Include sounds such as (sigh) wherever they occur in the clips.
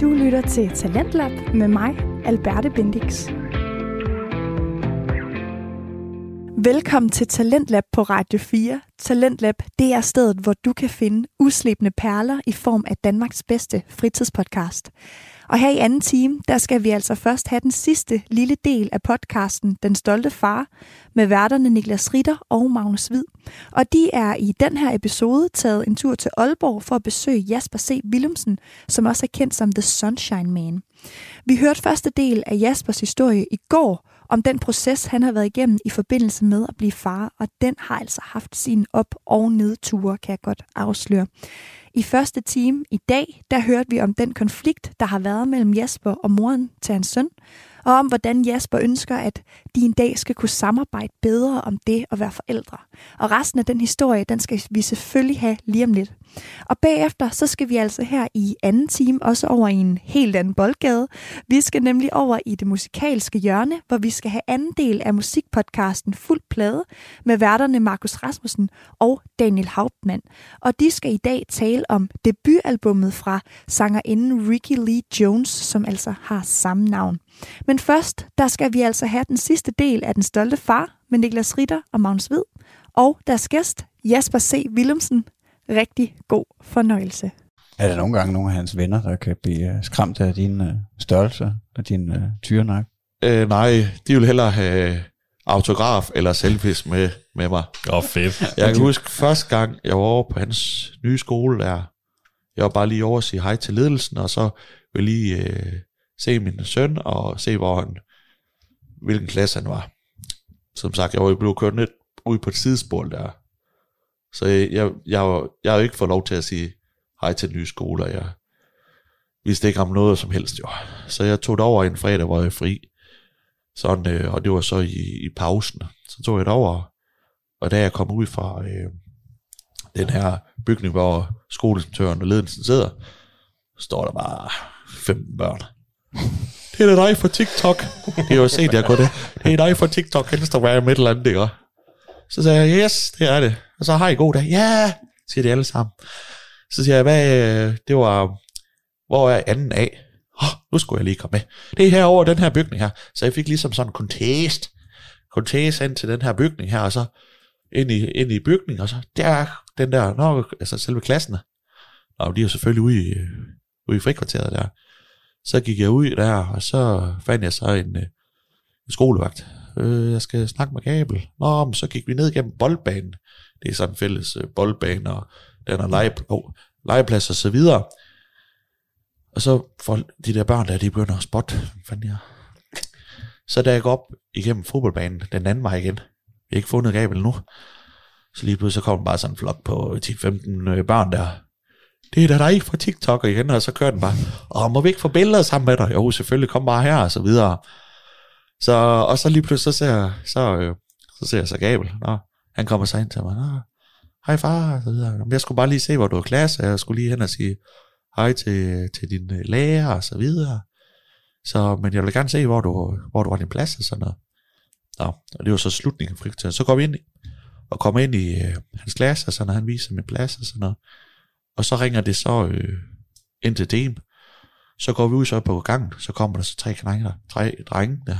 Du lytter til Talentlab med mig, Alberte Bendix. Velkommen til Talentlab på Radio 4. Talentlab, det er stedet, hvor du kan finde uslebne perler i form af Danmarks bedste fritidspodcast. Og her i anden time, der skal vi altså først have den sidste lille del af podcasten Den Stolte Far med værterne Niklas Ritter og Magnus Hvid. Og de er i den her episode taget en tur til Aalborg for at besøge Jasper C. Willumsen, som også er kendt som The Sunshine Man. Vi hørte første del af Jaspers historie i går, om den proces, han har været igennem i forbindelse med at blive far, og den har altså haft sin op- og nedture, kan jeg godt afsløre. I første time i dag, der hørte vi om den konflikt, der har været mellem Jasper og moren til hans søn, og om hvordan Jasper ønsker, at de en dag skal kunne samarbejde bedre om det at være forældre. Og resten af den historie, den skal vi selvfølgelig have lige om lidt. Og bagefter, så skal vi altså her i anden time også over i en helt anden boldgade. Vi skal nemlig over i det musikalske hjørne, hvor vi skal have anden del af musikpodcasten Fuld Plade med værterne Markus Rasmussen og Daniel Hauptmann. Og de skal i dag tale om debutalbummet fra sangerinden Ricky Lee Jones, som altså har samme navn. Men først, der skal vi altså have den sidste del af Den Stolte Far med Niklas Ritter og Magnus Hvid, og deres gæst, Jasper C. Willumsen. Rigtig god fornøjelse. Er der nogle gange nogle af hans venner, der kan blive uh, skræmt af din uh, størrelse og din uh, tyrenak? Øh, nej, de vil hellere have autograf eller selfies med, med mig. Åh, oh, fedt. (laughs) Jeg kan huske første gang, jeg var over på hans nye skole der. Jeg var bare lige over at sige hej til ledelsen, og så vil lige øh, se min søn og se, hvor han, hvilken klasse han var. Som sagt, jeg var jo blevet kørt lidt ud på et sidespor der. Så jeg, jeg, jeg, jeg har jo ikke fået lov til at sige hej til den nye skole, og jeg vidste ikke om noget som helst jo. Så jeg tog det over en fredag, hvor jeg er fri. Sådan, øh, og det var så i, i pausen. Så tog jeg det over, og da jeg kom ud fra øh, den her bygning, hvor skoleinstruktøren og ledelsen sidder, står der bare 15 børn. Det er da dig for TikTok. Det er jo set, jeg går det. Det er dig for TikTok, Instagram, et eller andet, ikke? Så sagde jeg, yes, det er det. Og så har I god dag. Ja, siger de alle sammen. Så siger jeg, hvad, øh, det var, hvor er anden af? Oh, nu skulle jeg lige komme med. Det er herovre, den her bygning her. Så jeg fik ligesom sådan en contest. Contest ind til den her bygning her, og så ind i, ind i bygningen, og så der, den der, nå, altså selve klassen. Og de er jo selvfølgelig ude i, øh, ude i frikvarteret der. Så gik jeg ud der, og så fandt jeg så en, øh, en skolevagt. Øh, jeg skal snakke med Gabel. Nå, men så gik vi ned gennem boldbanen. Det er sådan en fælles øh, boldbane, og den er lege, oh, legeplads og så videre. Og så får de der børn der, de begynder at spotte. Fandt jeg. Så da jeg går op igennem fodboldbanen, den anden vej igen. Vi har ikke fundet Gabel nu. Så lige pludselig så kom bare sådan en flok på 10-15 øh, børn der. Det er da dig fra TikTok igen, og så kører den bare. Og må vi ikke få billeder sammen med dig? Jo, selvfølgelig, kom bare her, og så videre. Så, og så lige pludselig, så ser, så, øh, så ser jeg så Gabel. Nå, han kommer så ind til mig. Nå, hej far, og så videre. Jeg skulle bare lige se, hvor du er klasse, og Jeg skulle lige hen og sige hej til, til din øh, lærer, og så videre. Så, men jeg vil gerne se, hvor du, hvor du har din plads, og sådan noget. Nå, og det var så slutningen af frikvarteren. Så går vi ind og kommer ind i øh, hans klasse, og så og han viser min plads, og sådan noget. Og så ringer det så øh, ind til dem. Så går vi ud så på gangen, så kommer der så tre knænger, tre drenge der.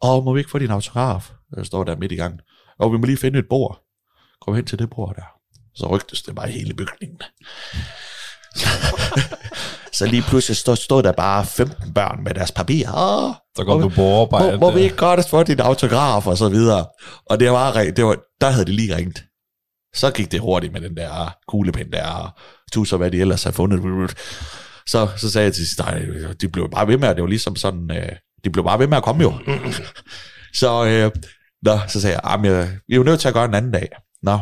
Og må vi ikke få din autograf? Jeg står der midt i gangen. Og vi må lige finde et bord. Kom hen til det bord der. Så rygtes det bare hele bygningen. (laughs) så lige pludselig stod, stod der bare 15 børn med deres papir. Åh, Så kom du på arbejde. må, må vi ikke godt få din autograf og så videre. Og det var, det var, der havde de lige ringet. Så gik det hurtigt med den der kuglepen der, tusser, hvad de ellers har fundet. Så, så sagde jeg til sidst, nej, de blev bare ved med, at det var ligesom sådan, øh, de blev bare ved med at komme jo. (laughs) så, øh, nå, så sagde jeg, ah, jamen, jeg, vi er jo nødt til at gøre en anden dag. Nå,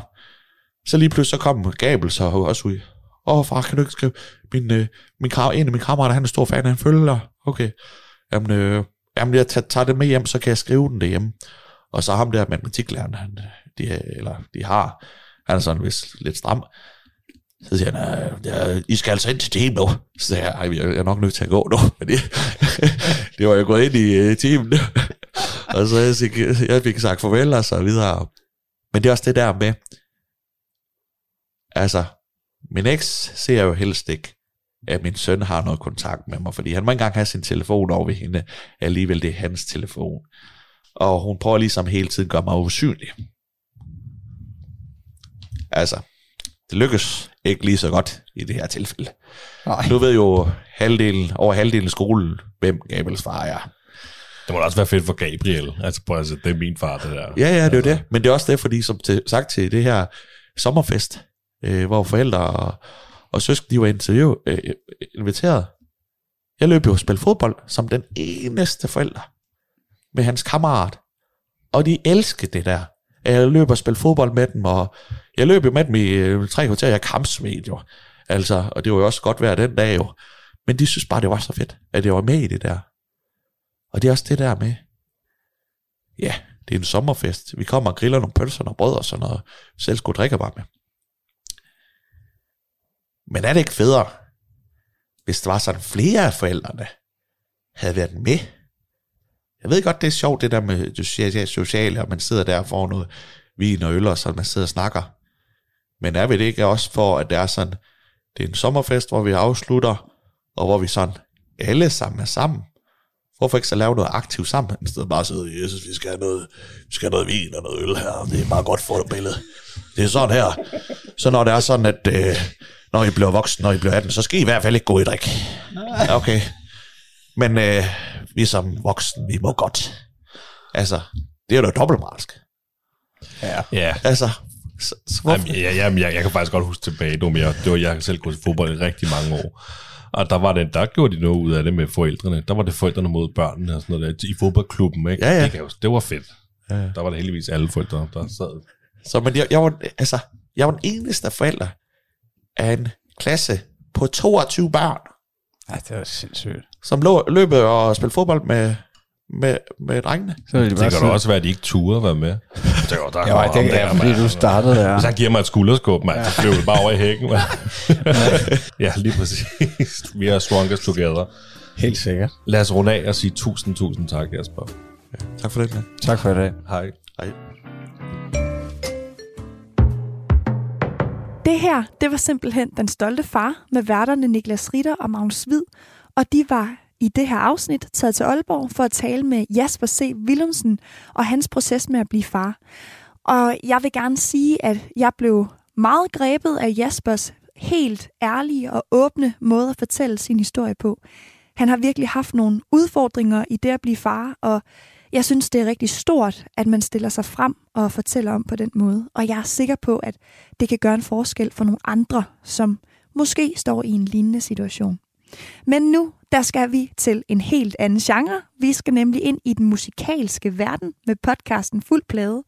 så lige pludselig så kom Gabel så også ud. Åh, oh, far, kan du ikke skrive? Min, øh, min, kram, en af mine kammerater, han er stor fan, han følger. Okay. Jamen, øh, jamen jeg tager, tager det med hjem, så kan jeg skrive den derhjemme. Og så ham der matematiklæreren, han, de, eller de har, han er sådan vist lidt stram. Så siger han, ja, I skal altså ind til team nu. Så siger jeg, Ej, jeg er nok nødt til at gå nu. Men (laughs) det var jeg gået ind i øh, teamen. (laughs) og så jeg fik, jeg fik sagt farvel og så videre. Men det er også det der med, altså, min eks ser jeg jo helst ikke at min søn har noget kontakt med mig, fordi han må ikke engang have sin telefon over ved hende, alligevel det er hans telefon. Og hun prøver ligesom hele tiden at gøre mig usynlig. Altså, det lykkes ikke lige så godt i det her tilfælde. Nej. Nu ved jo halvdelen, over halvdelen af skolen, hvem Gabriels far er. Det må da også være fedt for Gabriel. Altså, prøv at se, det er min far, det der. Ja, ja, det er jo det. Men det er også det, fordi som til, sagt til det her sommerfest, øh, hvor forældre og, og søskende, de var interview, øh, inviteret. Jeg løb jo og spille fodbold som den eneste forælder med hans kammerat. Og de elskede det der. Jeg løb og spille fodbold med dem, og jeg løb jo med dem i øh, tre kvarter, jeg kampsmed jo. Altså, og det var jo også godt vejr den dag jo. Men de synes bare, det var så fedt, at jeg var med i det der. Og det er også det der med, ja, det er en sommerfest. Vi kommer og griller nogle pølser og brød og sådan noget. Selv skulle drikke bare med. Men er det ikke federe, hvis der var sådan flere af forældrene havde været med? Jeg ved godt, det er sjovt, det der med det sociale, og man sidder der og får noget vin og øl, og så man sidder og snakker. Men er vi det ikke også for, at det er sådan, det er en sommerfest, hvor vi afslutter, og hvor vi sådan alle sammen er sammen. Hvorfor ikke så lave noget aktivt sammen, i stedet bare sidde, jeg synes, vi skal have noget, vi skal have noget vin og noget øl her, og det er meget godt for et billede. Det er sådan her. Så når det er sådan, at øh, når I bliver voksen, når I bliver 18, så skal I i hvert fald ikke gå i drik. Okay. Men øh, vi som voksne, vi må godt. Altså, det er jo dobbeltmarsk. Ja. Ja. Altså, så, så hvorfor? Jamen, ja, jamen, jeg, jeg kan faktisk godt huske tilbage nu, men jeg, det var, jeg har selv gået til fodbold i rigtig mange år. Og der var det, der gjorde de noget ud af det med forældrene. Der var det forældrene mod børnene og sådan noget der, i fodboldklubben, ikke? Ja, ja. Det, kan det var fedt. Ja. Der var det heldigvis alle forældre, der sad. Så men jeg, jeg, var, altså, jeg var den eneste forælder af en klasse på 22 børn, Ej, det var sindssygt. som lå, løb og spillede fodbold med, med, med drengene. Så Det bare kan da også være, at de ikke turde være med. Det var, der Ja, det er fordi, du startede der. Hvis han giver mig et skulderskub, mand, så flyver vi bare over i hækken, mand. (laughs) ja, lige præcis. Vi er strongest together. Helt sikkert. Lad os runde af og sige tusind, tusind tak, Jasper. Tak for det, man. Tak for i dag. Hej. Hej. Det her, det var simpelthen Den Stolte Far med værterne Niklas Ritter og Magnus Hvid, og de var i det her afsnit taget til Aalborg for at tale med Jasper C. Willumsen og hans proces med at blive far. Og jeg vil gerne sige, at jeg blev meget grebet af Jaspers helt ærlige og åbne måde at fortælle sin historie på. Han har virkelig haft nogle udfordringer i det at blive far, og jeg synes, det er rigtig stort, at man stiller sig frem og fortæller om på den måde. Og jeg er sikker på, at det kan gøre en forskel for nogle andre, som måske står i en lignende situation. Men nu, der skal vi til en helt anden genre. Vi skal nemlig ind i den musikalske verden med podcasten Fuld Plade.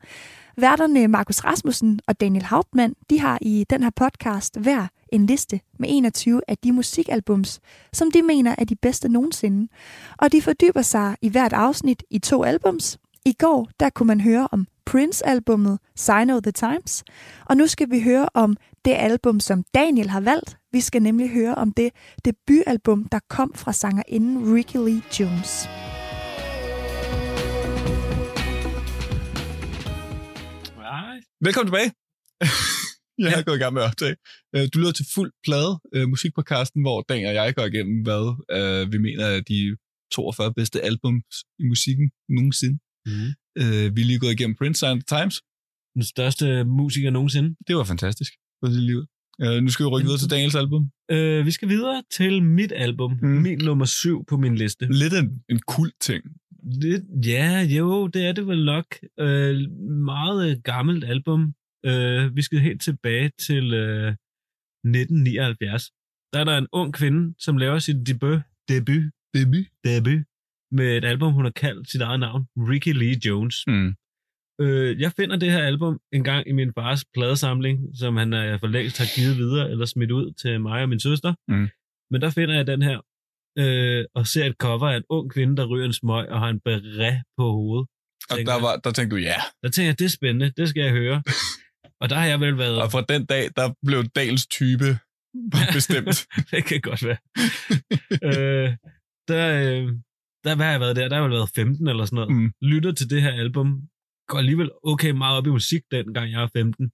Værterne Markus Rasmussen og Daniel Hauptmann, de har i den her podcast hver en liste med 21 af de musikalbums, som de mener er de bedste nogensinde. Og de fordyber sig i hvert afsnit i to albums. I går, der kunne man høre om Prince-albummet Sign of the Times, og nu skal vi høre om det album, som Daniel har valgt. Vi skal nemlig høre om det debutalbum, der kom fra sangerinden Ricky Lee Jones. Velkommen tilbage. (laughs) jeg er gået i gang med at optage. Øh, Du lytter til fuld plade øh, musikpodcasten, hvor Dan og jeg går igennem, hvad øh, vi mener er de 42 bedste albums i musikken nogensinde. Mm. Øh, vi er lige gået igennem Prince Sign of the Times. Den største musiker nogensinde. Det var fantastisk. For det liv. Øh, nu skal vi rykke videre til Daniels album. Øh, vi skal videre til mit album. Mm. Min nummer syv på min liste. Lidt en, en kult ting. Lidt, ja, jo, det er det vel nok. Øh, meget øh, gammelt album. Øh, vi skal helt tilbage til øh, 1979. Der er der en ung kvinde, som laver sit debut, debut, Debut. debut med et album, hun har kaldt sit eget navn, Ricky Lee Jones. Mm. Øh, jeg finder det her album en gang i min fars pladesamling, som han øh, for længst har givet videre eller smidt ud til mig og min søster. Mm. Men der finder jeg den her øh, og ser et cover af en ung kvinde, der ryger en smøg og har en beret på hovedet. Og der, var, der tænkte du, ja. Der tænker jeg, det er spændende, det skal jeg høre. (laughs) og der har jeg vel været... Og fra den dag, der blev Dals type (laughs) bestemt. det kan godt være. øh, der, øh, der, hvad har jeg været der? Der har jeg vel været 15 eller sådan noget. Mm. Lytter til det her album. Går alligevel okay meget op i musik, dengang jeg er 15.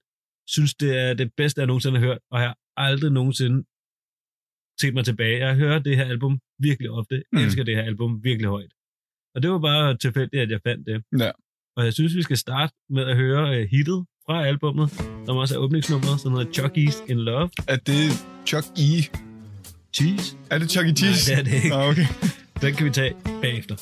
Synes, det er det bedste, jeg nogensinde har hørt. Og jeg har aldrig nogensinde set mig tilbage. Jeg hører det her album virkelig ofte. Jeg Mm. elsker det her album virkelig højt. Og det var bare tilfældigt, at jeg fandt det. Ja. Og jeg synes, vi skal starte med at høre uh, hittet fra albummet, som også er åbningsnummeret, som hedder Chucky's in Love. Er det Chuck E. Cheese? Er det Chuck E. Cheese? Nej, det er det ikke. Ah, okay. Den kan vi tage bagefter.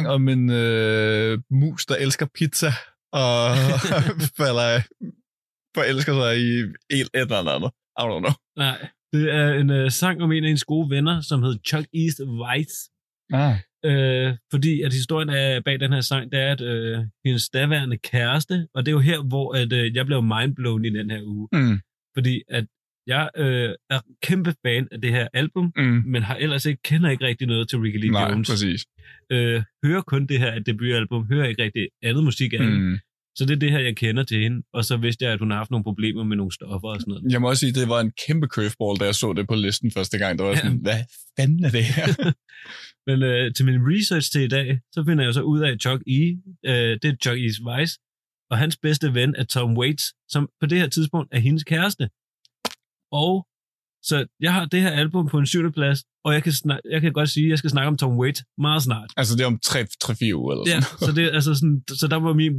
Sang om en øh, mus, der elsker pizza, og (laughs) falder, forelsker sig i et eller andet. I don't know. Nej, det er en uh, sang om en af hendes gode venner, som hed Chuck E's Vice. Ah. Øh, fordi at historien er bag den her sang, det er, at øh, hendes daværende kæreste, og det er jo her, hvor at, øh, jeg blev mindblown i den her uge. Mm. Fordi at jeg øh, er kæmpe fan af det her album, Mm. men har ellers ikke, kender ikke rigtig noget til Ricky Lee Nej, Jones. præcis. Øh, hører kun det her debutalbum, hører ikke rigtig andet musik af hende. Mm. Så det er det her, jeg kender til hende. Og så vidste jeg, at hun har haft nogle problemer med nogle stoffer og sådan noget. Jeg må også sige, det var en kæmpe curveball, da jeg så det på listen første gang. Der var Ja. sådan, hvad fanden er det her? (laughs) Men øh, til min research til i dag, så finder jeg så ud af, at Chuck E., øh, det er Chuck E's Vice, og hans bedste ven er Tom Waits, som på det her tidspunkt er hendes kæreste. Og så jeg har det her album på en syvende plads, og jeg kan, snak, jeg kan godt sige, at jeg skal snakke om Tom Waits meget snart. Altså, det er om 3-4 uger eller Ja, sådan så, det, altså sådan, så der var min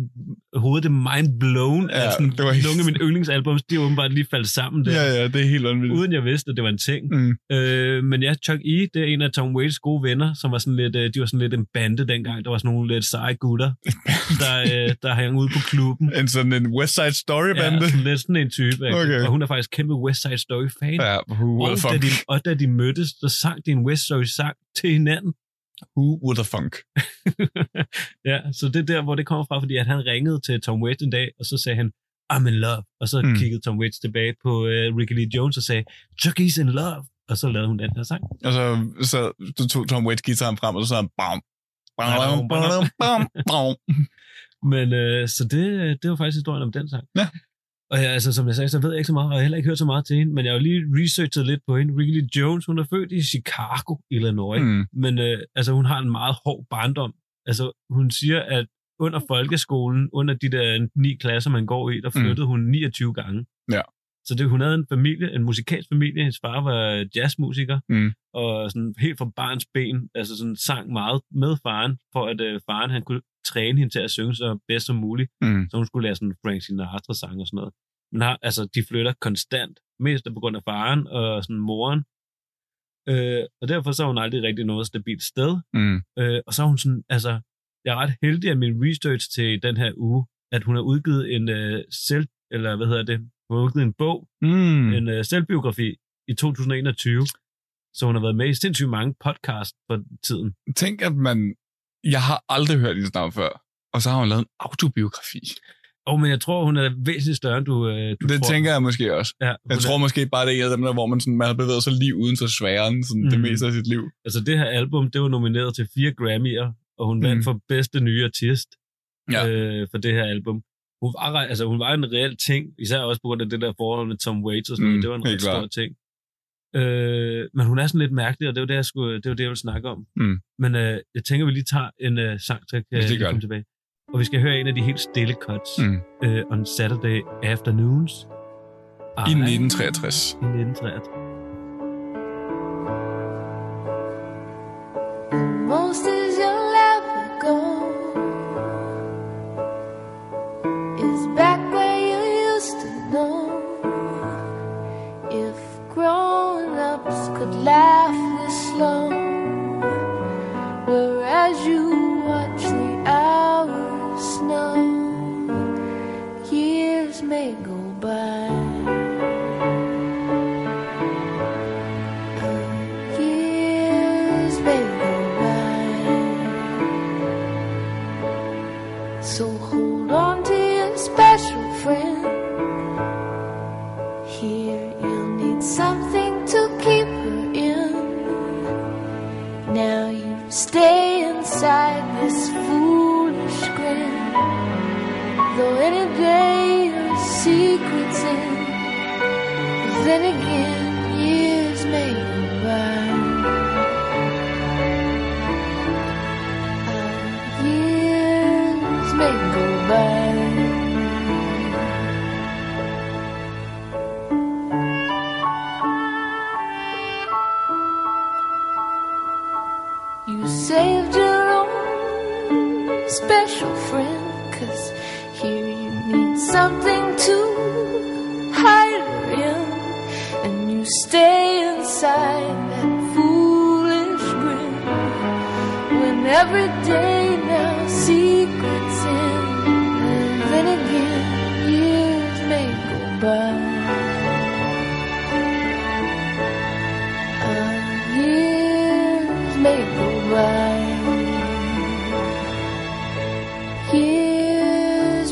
hoved det mind blown. Ja, Ja, sådan, det var helt- nogle af mine yndlingsalbums, de åbenbart lige faldt sammen der. Ja, ja, det er helt vanvittigt. Uden jeg vidste, at det var en ting. Mm. Øh, men ja, Chuck E., det er en af Tom Waits gode venner, som var sådan lidt, øh, de var sådan lidt en bande dengang. Der var sådan nogle lidt seje gutter, (laughs) der, øh, der hang ude på klubben. En sådan en West Side Story bande. Ja, sådan lidt sådan en type. Okay. Og hun er faktisk kæmpe West Side Story-fan. Ja, who og, da de, og da de mødtes, så sang de en West Side sang til hinanden. Who would have funk? (laughs) ja, så det er der, hvor det kommer fra, fordi at han ringede til Tom Waits en dag, og så sagde han, I'm in love. Og så Mm. kiggede Tom Waits tilbage på uh, Ricky Lee Jones og sagde, Chuck E's in love. Og så lavede hun den her sang. Og så, så tog Tom Waits guitaren frem, og så sagde han, bam, bam, bam, bam, bam. (laughs) Men øh, så det, det var faktisk historien om den sang. Ja. Og ja, altså, som jeg sagde, så ved jeg ikke så meget, og jeg har heller ikke hørt så meget til hende, men jeg har jo lige researchet lidt på hende. Ricky Lee Jones, hun er født i Chicago, Illinois, mm. Mm. men øh, altså, hun har en meget hård barndom. Altså, hun siger, at under folkeskolen, under de der ni klasser, man går i, der Mm. flyttede hun 29 gange. Ja. Så det, hun havde en familie, en musikalsk familie. Hendes far var jazzmusiker, Mm. og sådan helt fra barns ben, altså sådan sang meget med faren, for at øh, faren han kunne træne hende til at synge så bedst som muligt Mm. så hun skulle lære sådan Frank Sinatra-sang og sådan noget. Men har, altså, de flytter konstant, mest på grund af faren og sådan moren. Øh, og derfor så har hun aldrig rigtig noget stabilt sted. Mm. Øh, og så er hun sådan, altså, jeg er ret heldig af min research til den her uge, at hun har udgivet en øh, selv, eller hvad hedder det, hun har udgivet en bog, Mm. en øh, selvbiografi i 2021, så hun har været med i sindssygt mange podcasts for tiden. Tænk, at man... Jeg har aldrig hørt hendes navn før. Og så har hun lavet en autobiografi. Og men jeg tror, hun er væsentligt større, end du, øh, du Det tror. tænker jeg måske også. Ja, Jeg hun er- tror måske bare, det er en af dem der, hvor man, sådan, man har bevæget sig lige uden for sfæren sådan mm. det meste af sit liv. Altså det her album, det var nomineret til fire Grammy'er, og hun vandt Mhm. for bedste nye artist Ja. øh, for det her album. Hun var, altså, hun var en reel ting, især også på grund af det der forhold med Tom Waits og sådan noget. Mm, Det var en ret stor ting. Øh, men hun er sådan lidt mærkelig, og det var det, jeg, skulle, det, var det, jeg ville snakke om. Mm. Men øh, jeg tænker, vi lige tager en øh, sang, så jeg kan det gør komme det. tilbage. Og vi skal høre en af de helt stille cuts Mm. øh, on Saturday Afternoons. I Ej, 1963. I 1963. Most as you'll ever go is back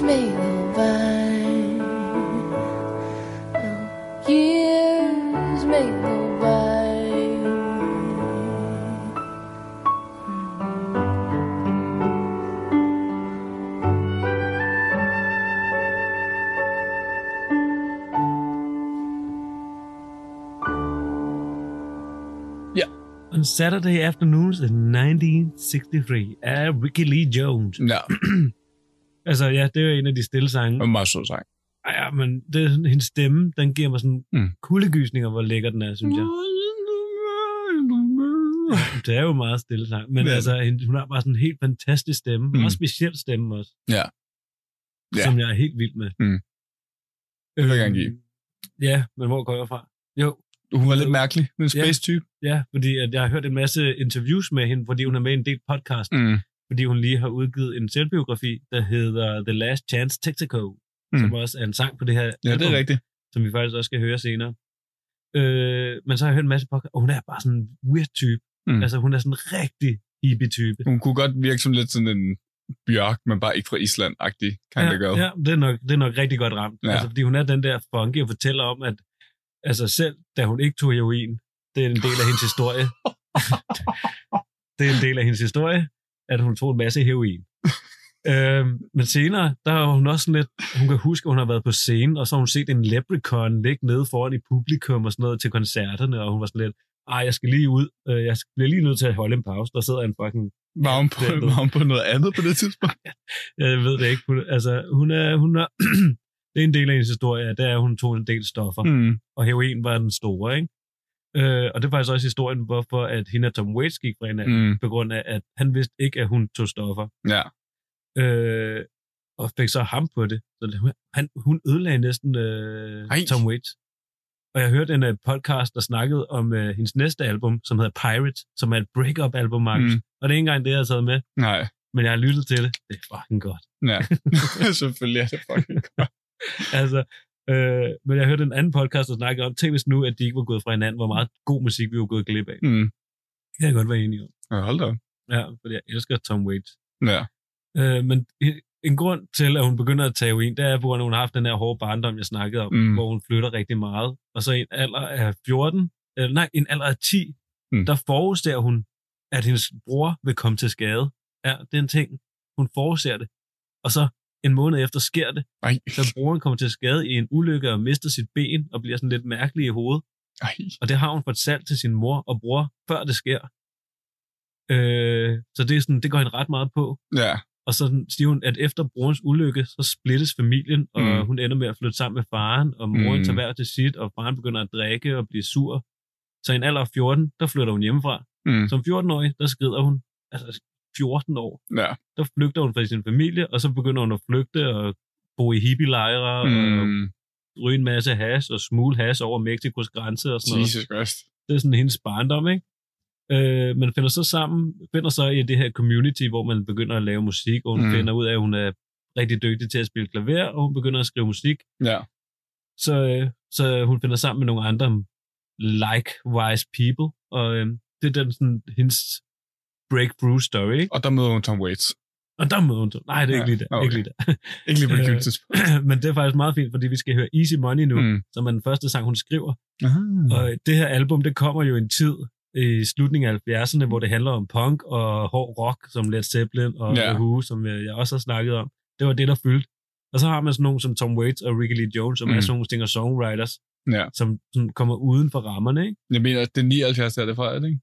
Years may go by. Oh, years may go by. On Saturday Afternoons in 1963 af eh, Ricky Lee Jones. Ja, (clears throat) Altså ja, det er en af de stille sange. en meget sød sang. Ej, ja, men det, hendes stemme, den giver mig sådan Mm. kuldegysninger, hvor lækker den er, synes jeg. (laughs) det er jo meget stille sang. Men er altså, hun har bare sådan en helt fantastisk stemme. Mm. Meget speciel stemme også. Ja. Ja. Som jeg er helt vild med. Mm. Det vil jeg gerne give. Øhm, Ja, men hvor går jeg fra? Jo, Hun var lidt mærkelig. En space-type. ja, fordi at jeg har hørt en masse interviews med hende, fordi hun er med i en del podcast. Mm. Fordi hun lige har udgivet en selvbiografi, der hedder The Last Chance Texaco. Mm. Som også er en sang på det her Ja, det er rigtigt. som vi faktisk også skal høre senere. Øh, men så har jeg hørt en masse podcast, og hun er bare sådan en weird type. Mm. Altså, hun er sådan en rigtig hippie-type. Hun kunne godt virke som lidt sådan en bjørk, men bare ikke fra Island-agtig kind ja, girl. ja, det er, nok, det er nok rigtig godt ramt. Ja. Altså, fordi hun er den der funky og fortæller om, at altså selv da hun ikke tog heroin, det er en del af hendes historie. (laughs) det er en del af hendes historie, at hun tog en masse heroin. (laughs) øhm, men senere, der er hun også sådan lidt, hun kan huske, at hun har været på scenen, og så har hun set en leprechaun ligge nede foran i publikum og sådan noget til koncerterne, og hun var sådan lidt, ej, jeg skal lige ud, øh, jeg bliver lige nødt til at holde en pause, der sidder en fucking Var hun, på, var hun på noget andet på det tidspunkt? (laughs) Jeg ved det ikke. Altså, hun er, hun er, (clears throat) det er en del af hendes historie, det er, at hun tog en del stoffer. Mm. og heroin var den store, ikke? Øh, og det er faktisk også historien, hvorfor at hende og Tom Waits gik fra hinanden, mm. På grund af, at han vidste ikke, at hun tog stoffer, Ja. øh, og fik så ham på det. Så det- han, hun ødelagde næsten øh, Ej. Tom Waits. Og jeg hørte en uh, podcast, der snakkede om uh, hendes næste album, som hedder Pirate, som er et break-up-album, Markus. Mm. Mm. Og det er ikke engang det, jeg har taget med, Nej. men jeg har lyttet til det. Det er fucking godt. Ja. (laughs) Selvfølgelig er det fucking godt. (laughs) altså, øh, men jeg hørte en anden podcast, der snakkede om, tænk hvis nu, at de ikke var gået fra hinanden, hvor meget god musik vi var gået glip af. Mm. Det kan jeg godt være enig om. Ja, hold da. Ja, fordi jeg elsker Tom Waits. Ja. Øh, men en grund til, at hun begynder at tage urin, det er, på grund af, at hun har haft den her hårde barndom, jeg snakkede om, Mm. hvor hun flytter rigtig meget. Og så i en alder af 14, eller nej, en alder af 10, Mm. mm. der forudser hun, at hendes bror vil komme til skade. Ja, det er en ting. Hun forudser det. Og så en måned efter sker det, Ej. så broren kommer til skade i en ulykke og mister sit ben og bliver sådan lidt mærkelig i hovedet. Ej. Og det har hun fortalt til sin mor og bror, før det sker. Øh, så det, er sådan, det går hende ret meget på. Ja. Og så siger hun, at efter brorens ulykke, så splittes familien, og Mm. hun ender med at flytte sammen med faren, og moren mm. tager hver til sit, og faren begynder at drikke og blive sur. Så i en alder af 14, der flytter hun hjemmefra. Mm. Som 14-årig, der skrider hun, altså 14 år, Ja. der flygter hun fra sin familie, og så begynder hun at flygte og bo i hippie-lejre, og Mm. ryge en masse has og smule has over Mexikos grænse og sådan noget. Jesus Christ. Det er sådan hendes barndom, ikke? Øh, men finder så sammen, finder så i det her community, hvor man begynder at lave musik, og hun mm. finder ud af, at hun er rigtig dygtig til at spille klaver, og hun begynder at skrive musik. Ja. Så, øh, så hun finder sammen med nogle andre like-wise people, og øh, det er den sådan, hendes breakthrough story, ikke? Og der møder hun Tom Waits. Og der møder hun. Nej, det er Ja, ikke lige der. okay. Ikke lige der. (laughs) Ikke lige på det Øh, øh. tidspunkt. (clears throat) Men det er faktisk meget fint, fordi vi skal høre Easy Money nu, mm. Som er den første sang, hun skriver. Aha. Og det her album, det kommer jo en tid i slutningen af 70'erne, hvor det handler om punk og hård rock, som Led Zeppelin og Ja. The Who, som øh, jeg også har snakket om. Det var det, der fyldte. Og så har man sådan nogen som Tom Waits og Ricky Lee Jones, som mm. Er sådan nogle singer-songwriters, Ja. som, som kommer uden for rammerne, ikke? Jeg mener, at det er 79, der er det fra, er det ikke?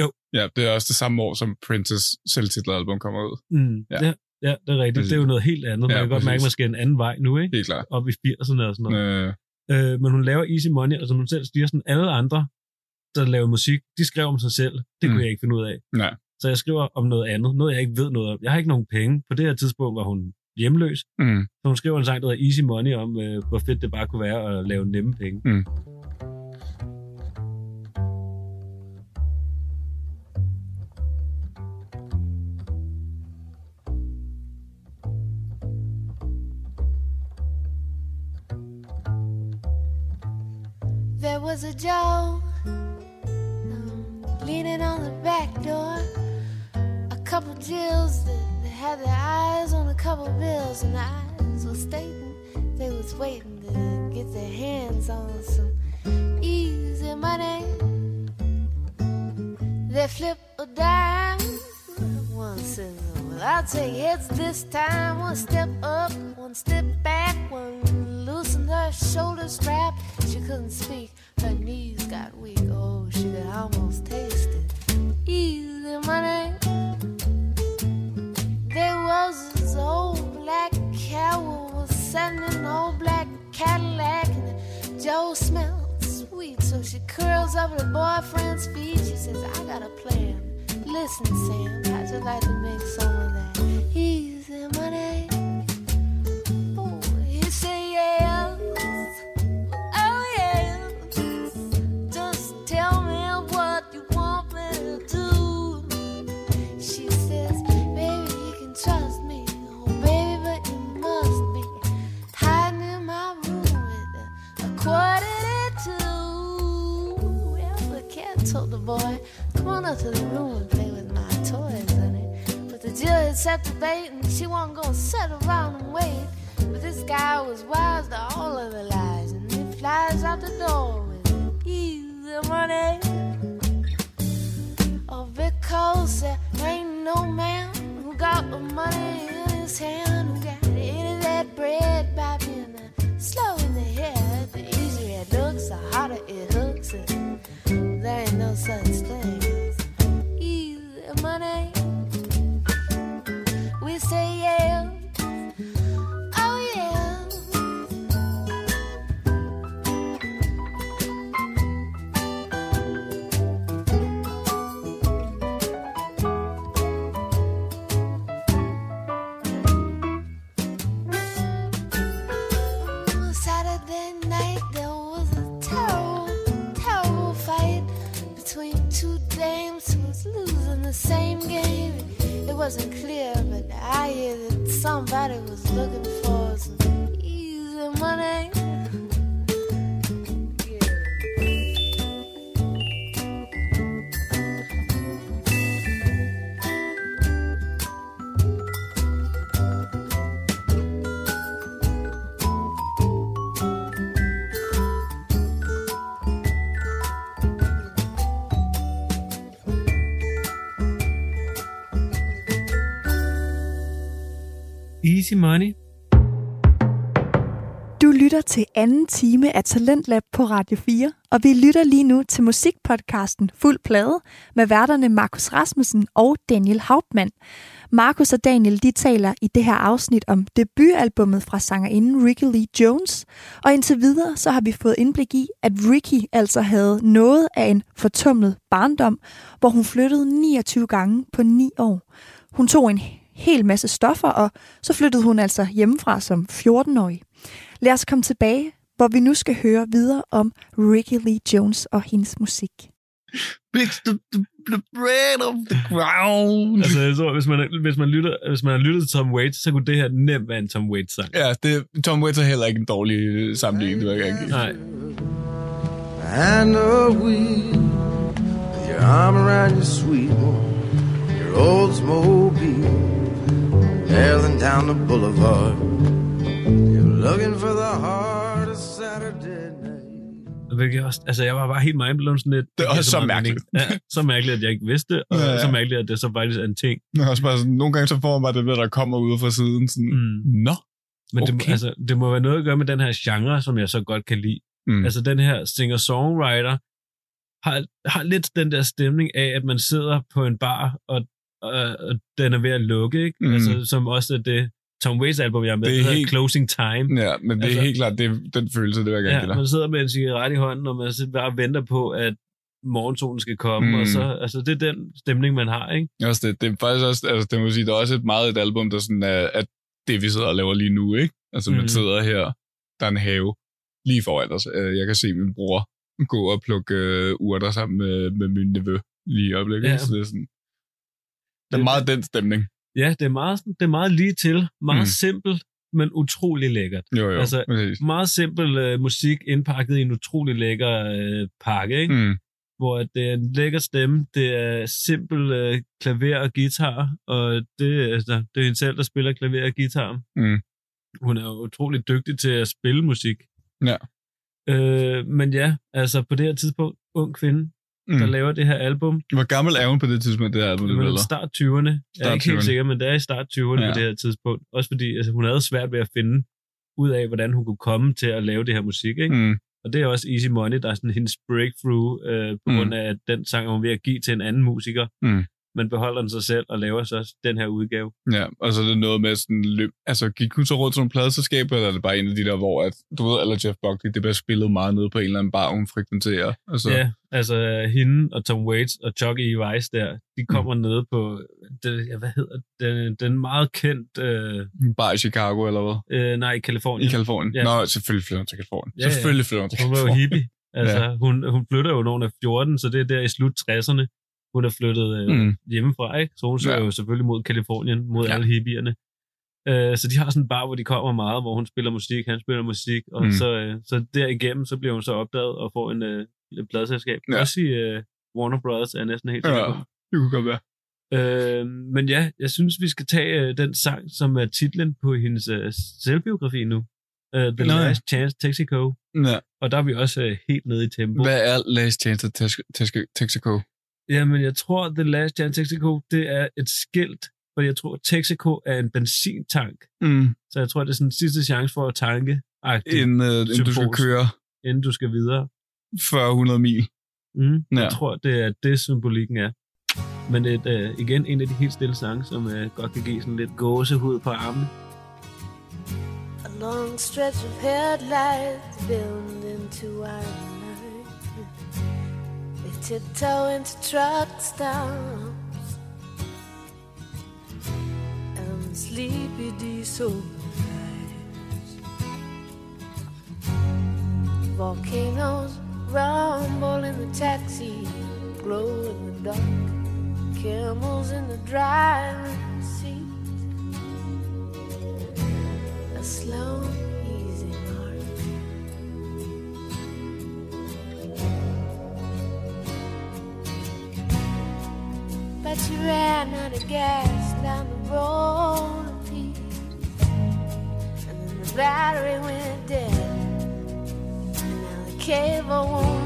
Jo. Ja, det er også det samme år, som Princes selvtitlede album kommer ud. Mm. Ja. Ja. ja, det er rigtigt. Præcis. Det er jo noget helt andet. Man Ja, kan godt mærke, at præcis. man skal en anden vej nu, ikke? Helt klart. Op i 80'erne og sådan noget. Øh, Øh, men hun laver Easy Money, og som hun selv siger, sådan alle andre, der laver musik, de skriver om sig selv. Det kunne Mm. jeg ikke finde ud af. Nej. Så jeg skriver om noget andet, noget jeg ikke ved noget om. Jeg har ikke nogen penge. På det her tidspunkt var hun hjemløs, mm. så hun skriver en sang, der hedder Easy Money, om øh, hvor fedt det bare kunne være at lave nemme penge. Mm. There was a Joe um, leaning on the back door. A couple Jills that had their eyes on a couple bills, and the eyes were stating they was waiting to get their hands on some easy money. They flip a dime. One says, Well, I'll take heads this time. One step up, one step back, one her shoulder strap. She couldn't speak, her knees got weak. Oh, she could almost taste it. Easy money. There was this old black cow was in an old black Cadillac, and Joe smelled sweet, so she curls up her boyfriend's feet. She says, "I got a plan. Listen, Sam, how'd you like to make some of that easy money? On up to the room and play with my toys, honey. But the Jill had set the bait and she wasn't gonna sit around and wait. But this guy was wise to all of the lies and he flies out the door with easy money. Oh, because there ain't no man who got the money in his hand, who got any of that bread by being slow in the head. The easier it looks, the harder it hooks, and there ain't no such thing as easy money. We say yeah, Easy money. Du lytter til anden time af Talentlab på Radio 4, og vi lytter lige nu til musikpodcasten Fuld Plade med værterne Markus Rasmussen og Daniel Hauptmann. Markus og Daniel de taler i det her afsnit om debutalbummet fra sangerinden Ricky Lee Jones, og indtil videre så har vi fået indblik i, at Ricky altså havde noget af en fortumlet barndom, hvor hun flyttede 29 gange på 9 år. Hun tog en hel masse stoffer, og så flyttede hun altså hjemmefra som 14-årig. Lad os komme tilbage, hvor vi nu skal høre videre om Ricky Lee Jones og hendes musik. Bitch, the, the, the bread of the ground. Altså, jeg tror, hvis man, hvis man, lytter, hvis man har lyttet til Tom Waits, så kunne det her nemt være en Tom Waits-sang. Ja, det, Tom Waits er heller ikke en dårlig øh, sammenligning, det vil jeg give. Nej. and a wheel with your arm around your sweet one, your Oldsmobile, barreling down the boulevard. You're looking for the heart of Saturday night. Hvilket også, altså, jeg var bare helt mindblown sådan lidt. Det er også så meget mærkeligt. mening. Ja, så mærkeligt, at jeg ikke vidste, og Ja, ja, så mærkeligt, at det så faktisk er en ting. Men også bare sådan, nogle gange så får man bare det der, der kommer ud fra siden. Sådan, Mm. Nå, Men okay. det, altså, det må være noget at gøre med den her genre, som jeg så godt kan lide. Mm. Altså den her singer-songwriter har, har lidt den der stemning af, at man sidder på en bar, og, og, og den er ved at lukke, ikke? Mm. Altså, som også er det Tom Waits album, jeg er med, Det er helt- Closing Time. ja, men det er Altså- helt klart det, er den følelse, det vil jeg gerne Ja, give dig. man sidder med en cigaret i hånden, og man bare venter på, at morgensolen skal komme, Mm. og så, altså det er den stemning, man har, ikke? Også det, det er faktisk også, altså det må sige, det er også et meget et album, der sådan er, at det vi sidder og laver lige nu, ikke? Altså man Mm. sidder her, der er en have lige foran os. Øh, Jeg kan se min bror gå og plukke øh, urter sammen med, med min nevø lige i øjeblikket. Ja. Ja. Så det er sådan, det er meget den stemning. Ja, det er meget, det er meget lige til, meget Mm. mm. simpelt, men utrolig lækkert. Jo, jo. Altså, præcis. Meget simpel øh, musik indpakket i en utrolig lækker øh, pakke, ikke? Mm. hvor det er en lækker stemme, det er simpel øh, klaver og guitar, og det, altså, det er hende selv, der spiller klaver og guitar. Mm. Hun er jo utrolig dygtig til at spille musik. Ja. Øh, men ja, altså på det her tidspunkt, ung kvinde, mm. der laver det her album, Hvor gammel er hun på det tidspunkt, det her album, det er start 20'erne. Jeg er ikke helt 20'erne. sikker, men det er i start 20'erne Ja. på det her tidspunkt. Også fordi altså, hun havde svært ved at finde ud af, hvordan hun kunne komme til at lave det her musik. Ikke? Mm. Og det er også Easy Money, der er sådan hendes breakthrough, øh, på Mm. grund af, at den sang er hun ved at give til en anden musiker. Mm. Men beholder den sig selv og laver så den her udgave. Ja, og så er det noget med sådan løb. Altså, gik hun så rundt til nogle pladeselskaber, eller er det bare en af de der, hvor at, du ved, eller Jeff Buckley, det bliver spillet meget nede på en eller anden bar, hun frekventerer. Altså, Ja, altså hende og Tom Waits og Chuck E. Weiss der, de kommer mm. ned på, det, ja, hvad hedder den, den meget kendt, øh, bar i Chicago, eller hvad? øh, nej, i I Kalifornien. Kalifornien. Ja. Nå, selvfølgelig flytter hun til Kalifornien. Ja. Selvfølgelig flytter hun til Hun var jo Kalifornien. hippie. (laughs) Altså, ja. hun, hun flytter jo, når hun er 14, så det er der i slut 60'erne, hun er flyttet øh, Mm. mm. hjemmefra, ikke? Så hun søger Ja. jo selvfølgelig mod Kalifornien, mod Ja. alle hippierne. Øh, så de har sådan en bar, hvor de kommer meget, hvor hun spiller musik, han spiller musik, og Mm. så, øh, så derigennem, så bliver hun så opdaget og får en øh, et pladselskab. Ja. Også i øh, Warner Brothers er næsten helt Ja, det kunne godt være. Øh, men ja, jeg synes, vi skal tage øh, den sang, som er titlen på hendes øh, selvbiografi nu. Uh, The Nå ja. Last Chance Texaco. Ja. Og der er vi også øh, helt nede i tempo. Hvad er Last Chance Texaco? Jamen, jeg tror, The Last Chance Texaco, det er et skilt, for jeg tror, Texaco er en benzintank. Mm. Så jeg tror, det er sådan sidste chance for at tanke, Inden, uh, inden du skal køre inden du skal videre. 40 mil. Mm, Ja. Jeg tror, det er det, symbolikken er. Men et, uh, igen, en af de helt stille sange, som uh, godt kan give sådan lidt gåsehud på armen. A long stretch of headlights build into our tiptoe into truck stops and sleepy diesel. Volcanoes rumble in the taxi, glow in the dark. Camels in the driving out of gas down the road. Of and then the battery went dead, and now the cable won't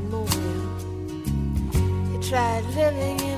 be. You tried living in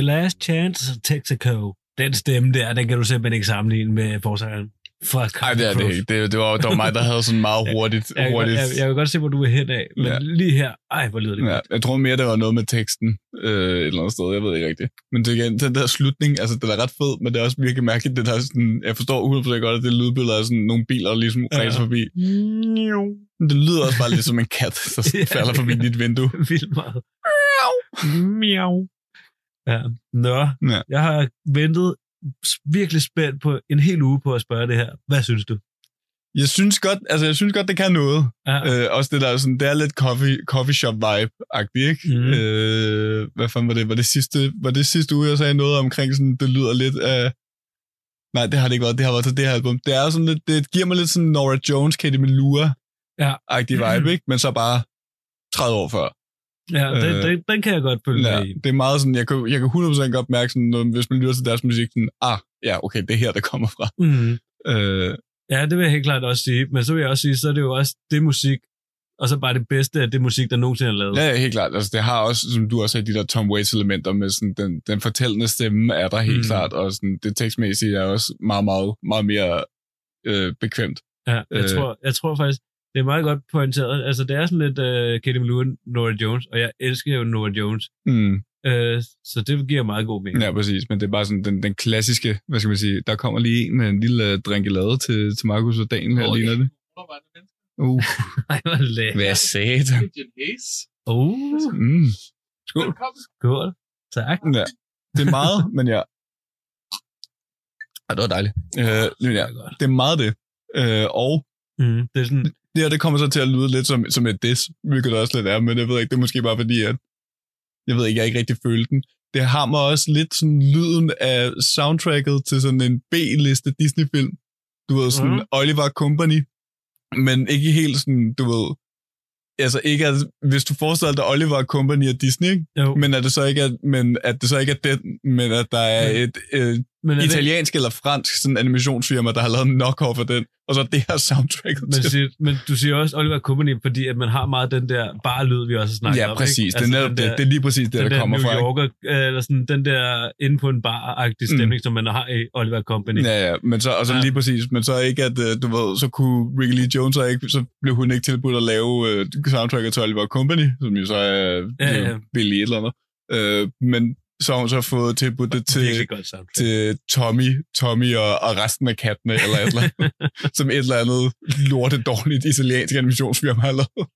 The Last Chance, Texaco. Den stemme der, den kan du simpelthen ikke sammenligne med forsangeren. Fuck. Nej, det er det ikke. Det, det, var, det var mig, der havde sådan meget (laughs) hurtigt... Jeg, jeg, hurtigt jeg, jeg, kan godt se, hvor du er hen af, men Ja. lige her, ej, hvor lyder det Ja, godt. jeg tror mere, det var noget med teksten øh, et eller andet sted. Jeg ved ikke rigtigt. Men det, igen, den der slutning, altså den er ret fed, men det er også virkelig mærkeligt. Det der er sådan, jeg forstår 100% godt, at det lydbillede er sådan nogle biler, der ligesom Ja. ræser forbi. Det lyder også bare lidt som en kat, der (laughs) Ja, falder forbi det dit vindue. (laughs) Vildt meget. Miau. Ja. Nå, Ja. jeg har ventet virkelig spændt på en hel uge på at spørge det her. Hvad synes du? Jeg synes godt, altså jeg synes godt, det kan noget. Ja. Øh, også det der, sådan, det er lidt coffee, coffee shop vibe-agtigt, ikke? Mhm. Øh, hvad fanden var det? Var det sidste, var det sidste uge, jeg sagde noget omkring sådan, det lyder lidt af... Nej, det har det ikke været. Det har været til det her album. Det er sådan lidt, det giver mig lidt sådan Nora Jones, Katie Melua Ja. agtig vibe, ikke? Men så bare 30 år før. Ja, den, Øh, den, den kan jeg godt følge Ja, med i. det er meget sådan, jeg kan, jeg kan 100% godt mærke sådan, når, hvis man lytter til deres musik, sådan, ah, ja, okay, det er her, det kommer fra. Mm. Øh, Ja, det vil jeg helt klart også sige. Men så vil jeg også sige, så er det jo også det musik, og så bare det bedste af det musik, der nogensinde er lavet. Ja, helt klart. Altså, det har også, som du også sagde, de der Tom Waits-elementer med sådan, den, den fortællende stemme er der helt mm. klart, og sådan, det tekstmæssige er også meget, meget, meget mere øh, bekvemt. Ja, jeg, Øh. tror, jeg tror faktisk, det er meget godt pointeret. Altså, det er sådan lidt uh, Katie Malou Nora Jones, og jeg elsker jo Nora Jones. Mm. Uh, så det giver meget god mening. Ja, præcis. Men det er bare sådan den, den klassiske, hvad skal man sige, der kommer lige en med en lille drinkelade til, til Markus og Daniel her, Oj. ligner det. Uh, (laughs) Ej, hvor lækkert. hvad satan. Uh, Mm. Skål. skål. Tak. Ja. Det er meget, (laughs) men ja. Ja, det var dejligt. Øh, men ja, godt. det er meget det. Øh, og Mm, det er sådan, det her, det kommer så til at lyde lidt som, som et diss, hvilket det også lidt er, men jeg ved ikke, det er måske bare fordi, at jeg ved ikke, jeg ikke rigtig følte den. Det har mig også lidt sådan lyden af soundtracket til sådan en B-liste Disney-film. Du ved, sådan mm. Oliver Company, men ikke helt sådan, du ved, altså ikke at, hvis du forestiller dig Oliver Company og Disney, ikke? jo. men at det så ikke er, men at det så ikke er den, men at der er et øh, men er det, italiensk eller fransk sådan animationsfirma, der har lavet en knock-off af den, og så det her soundtracket men, siger, men du siger også Oliver Company, fordi at man har meget den der bare lyd, vi også har snakket om. Ja, præcis. Ikke? Det er den det. der- Det er lige præcis det, den der der kommer New fra. ikke? Yorker, øh, eller sådan, den der inde på en bar-agtig Mm. stemning, som man har i Oliver Company. Ja, ja, men så, og så Ja. lige præcis, men så ikke, at øh, du ved, så kunne Ricky Lee Jones så ikke, så blev hun ikke tilbudt at lave øh, soundtracket til Oliver Company, som jo så er Ja, ja, ja. ja. Et eller andet. Øh, men så har hun så fået tilbudt det til, til Tommy, Tommy og, og resten af kattene, eller et eller andet, (laughs) som et eller andet lortet dårligt italiensk animationsfirma har lavet.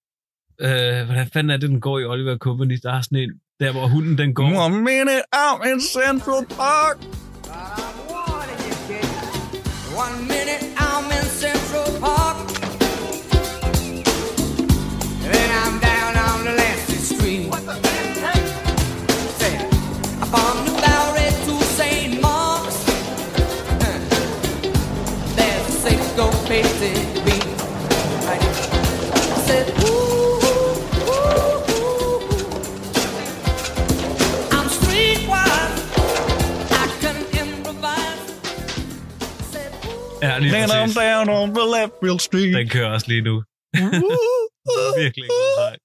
øh, hvordan fanden er det, den går i Oliver Company? Der er sådan en, der hvor hunden den går. One minute out in Central Park. Down on the left field street. Den kører også lige nu. (laughs) Virkelig god.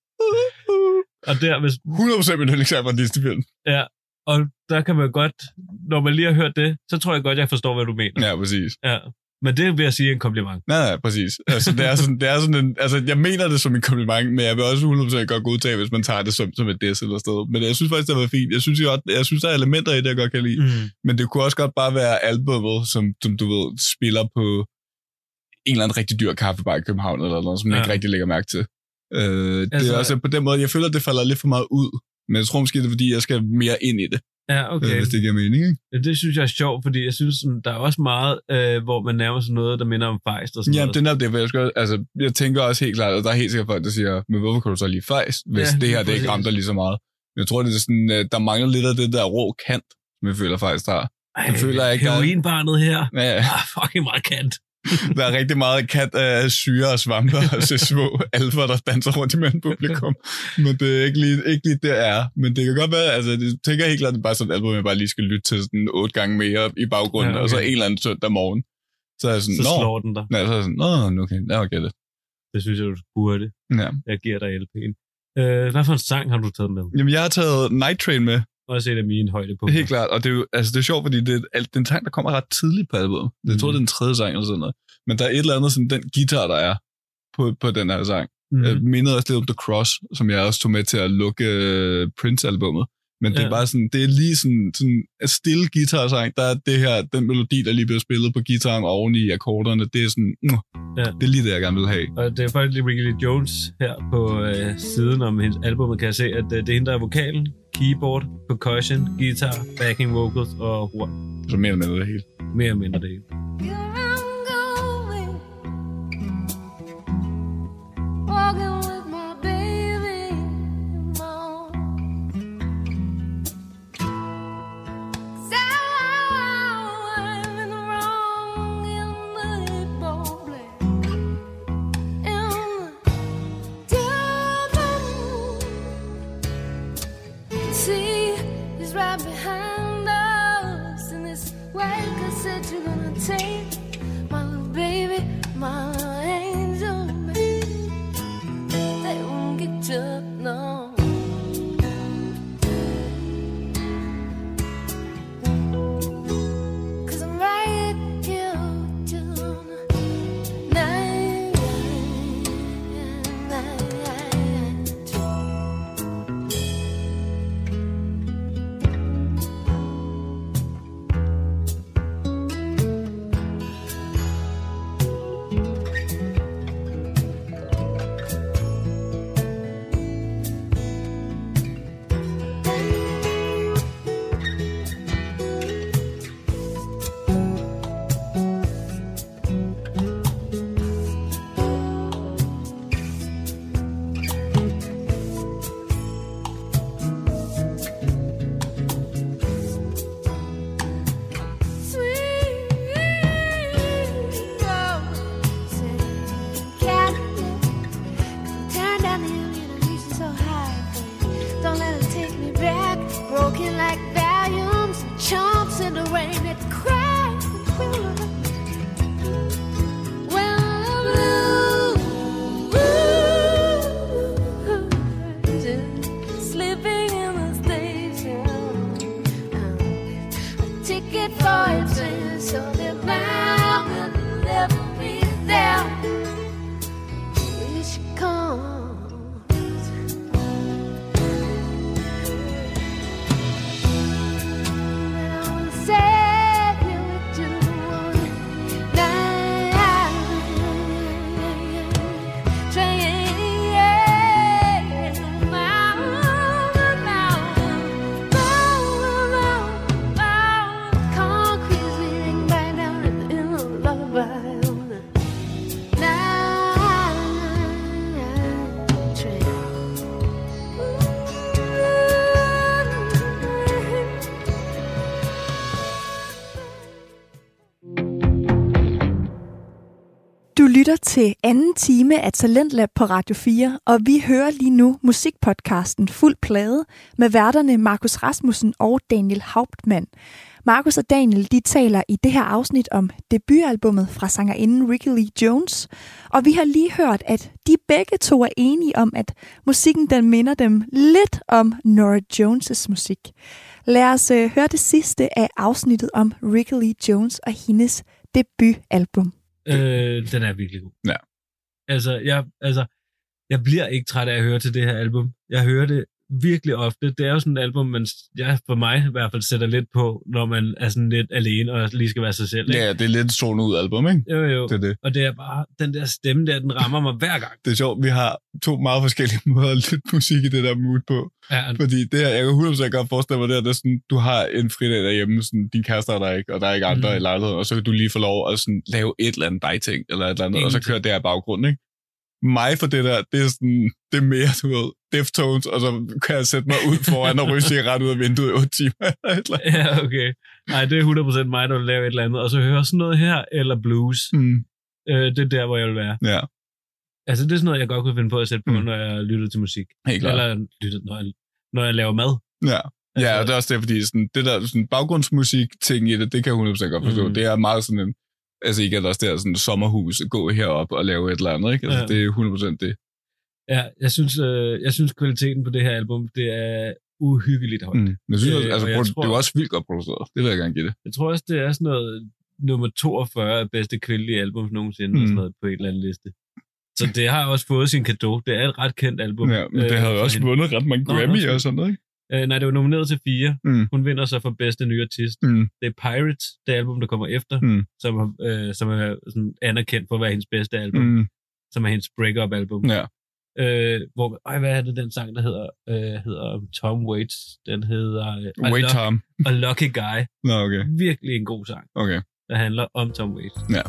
Og der, hvis, 100% min yndlingsang fra en Disney-film. ja, og der kan man godt, når man lige har hørt det, så tror jeg godt, jeg forstår, hvad du mener. Ja, præcis. Ja. Men det vil jeg sige er en kompliment. Nej, nej, præcis. Altså, det er sådan, det er sådan en, altså, jeg mener det som en kompliment, men jeg vil også 100% godt godtage, hvis man tager det som, som et diss eller sted. Men jeg synes faktisk, det var fint. Jeg synes, jeg, jeg synes der er elementer i det, jeg godt kan lide. Mm. Men det kunne også godt bare være albummet, som, som du ved, spiller på en eller anden rigtig dyr kaffebar i København, eller noget, som man Ja. ikke rigtig lægger mærke til. Øh, det Altså- er også på den måde, jeg føler, at det falder lidt for meget ud. Men jeg tror måske, det er, fordi jeg skal mere ind i det, Ja, okay. okay. hvis det giver mening. Ikke? Ja, Det synes jeg er sjovt, fordi jeg synes, der er også meget, øh, hvor man nærmer sig noget, der minder om fejst og sådan Ja, noget. det er det, jeg, skal, altså, jeg tænker også helt klart, at der er helt sikkert folk, der siger, men hvorfor kan du så lide fejs, hvis Ja, det her lige det ikke dig lige så meget? Jeg tror, det er sådan, øh, der mangler lidt af det der rå kant, som jeg føler faktisk, der. Ej, jeg føler ikke, er- Heroinbarnet her. Ja, ja. Ah, fucking meget kant. (laughs) der er rigtig meget kant af syre og svampe, og så små alfer, der danser rundt imellem publikum. Men det er ikke lige, ikke lige der er. Men det kan godt være, altså, jeg tænker helt klart, at det er bare sådan et album, jeg bare lige skal lytte til sådan otte gange mere i baggrunden, Ja, okay. og så en eller anden søndag morgen. Så er jeg sådan, Så nå, slår den dig. Ja, så er jeg sådan, nå, okay, jeg okay det. Det synes jeg, du burde. Ja. Jeg giver dig LP'en. Øh, hvad for en sang har du taget med? Jamen, jeg har taget Night Train med, også et af mine højdepunkter. Helt klart, og det er jo altså, det er sjovt, fordi det er, alt- det er en sang, der kommer ret tidligt på albumet. Jeg tror, Mhm. det er den tredje sang eller sådan noget. Men der er et eller andet, sådan den guitar, der er på, på den her sang. Mm. Jeg mindede også lidt om The Cross, som jeg også tog med til at lukke uh, Prince-albummet. Men det Ja. er bare sådan, det er lige sådan, sådan en stille guitar-sang. Der er det her, den melodi, der lige bliver spillet på gitaren oven i akkorderne. Det er sådan, mm, Ja. det er lige det, jeg gerne vil have. Og det er faktisk lige Ricky Lee Jones her på øh, siden om hendes album, kan jeg se, at øh, det er hende, der er vokalen, keyboard, percussion, guitar, backing vocals og horn. Så mere eller mindre det hele. Mere eller mindre det hele. Walking lytter til anden time af Talentlab på Radio 4, og vi hører lige nu musikpodcasten Fuld Plade med værterne Markus Rasmussen og Daniel Hauptmann. Markus og Daniel de taler i det her afsnit om debutalbummet fra sangerinden Ricky Lee Jones, og vi har lige hørt, at de begge to er enige om, at musikken den minder dem lidt om Nora Jones' musik. Lad os øh, høre det sidste af afsnittet om Ricky Lee Jones og hendes debutalbum. Øh, den er virkelig god. Ja. Altså jeg, altså, jeg bliver ikke træt af at høre til det her album. Jeg hører det virkelig ofte. Det er jo sådan et album, man, jeg for mig i hvert fald sætter lidt på, når man er sådan lidt alene og lige skal være sig selv. Ikke? Ja, det er lidt sådan ud album, ikke? Jo, jo. Det er det. Og det er bare, den der stemme der, den rammer mig hver gang. (laughs) Det er sjovt, vi har to meget forskellige (laughs) måder at lytte musik i det der mood på. Ja, Fordi det her, jeg kan 100% godt forestille mig, det, her, det er sådan, du har en fridag derhjemme, sådan, din kæreste er der ikke, og der er ikke andre mm. i lejligheden, og så kan du lige få lov at sådan, lave et eller andet dig-ting, eller et eller andet, og så Ingenting. kører det her i baggrunden, ikke? Mig for det der, det er sådan, det er mere, du ved, Deftones, og så kan jeg sætte mig ud foran og ryge cigaret ud af vinduet i 8 timer. eller (laughs) ja, okay. Nej, det er 100% mig, der vil lave et eller andet. Og så høre sådan noget her, eller blues. Mm, Øh, det er der, hvor jeg vil være. ja, Altså, det er sådan noget, jeg godt kunne finde på at sætte på, Mm. når jeg lytter til musik. helt klart. Eller lytter, når, jeg, når jeg laver mad. Ja. Ja, og det er også det, fordi sådan, det der sådan, baggrundsmusik-ting i det, det kan jeg 100% godt forstå. Mm. Det er meget sådan en, altså igen også der sådan sommerhus, gå herop og lave et eller andet, ikke? Altså, Ja. det er 100% det. Ja, jeg synes, øh, jeg synes kvaliteten på det her album, det er uhyggeligt højt. Mm. Men jeg synes, Øh, øh, altså, jeg tror- det er også vildt godt produceret. Det vil jeg gerne give det. Jeg tror også, det er sådan noget nummer 42 af bedste kvindelige album nogensinde, mm. Eller sådan noget på en eller anden liste. Så det har også fået sin kado. Det er et ret kendt album. Ja, men det øh, havde for også hende. vundet ret mange Grammy og sådan noget, ikke? Øh, nej, det var nomineret til fire. Mm. Hun vinder så for bedste nye artist. Mm. Det er Pirates, det album, der kommer efter, Mm. som, øh, som er sådan anerkendt for at være hendes bedste album, mm. Som er hendes break-up-album. Ja. Øh, hvor, ej, hvad er det, den sang, der hedder, øh, hedder Tom Waits? Den hedder øh, Wait Tom. A Lucky Guy. Nå, okay. Virkelig en god sang, Okay. der handler om Tom Waits. Ja.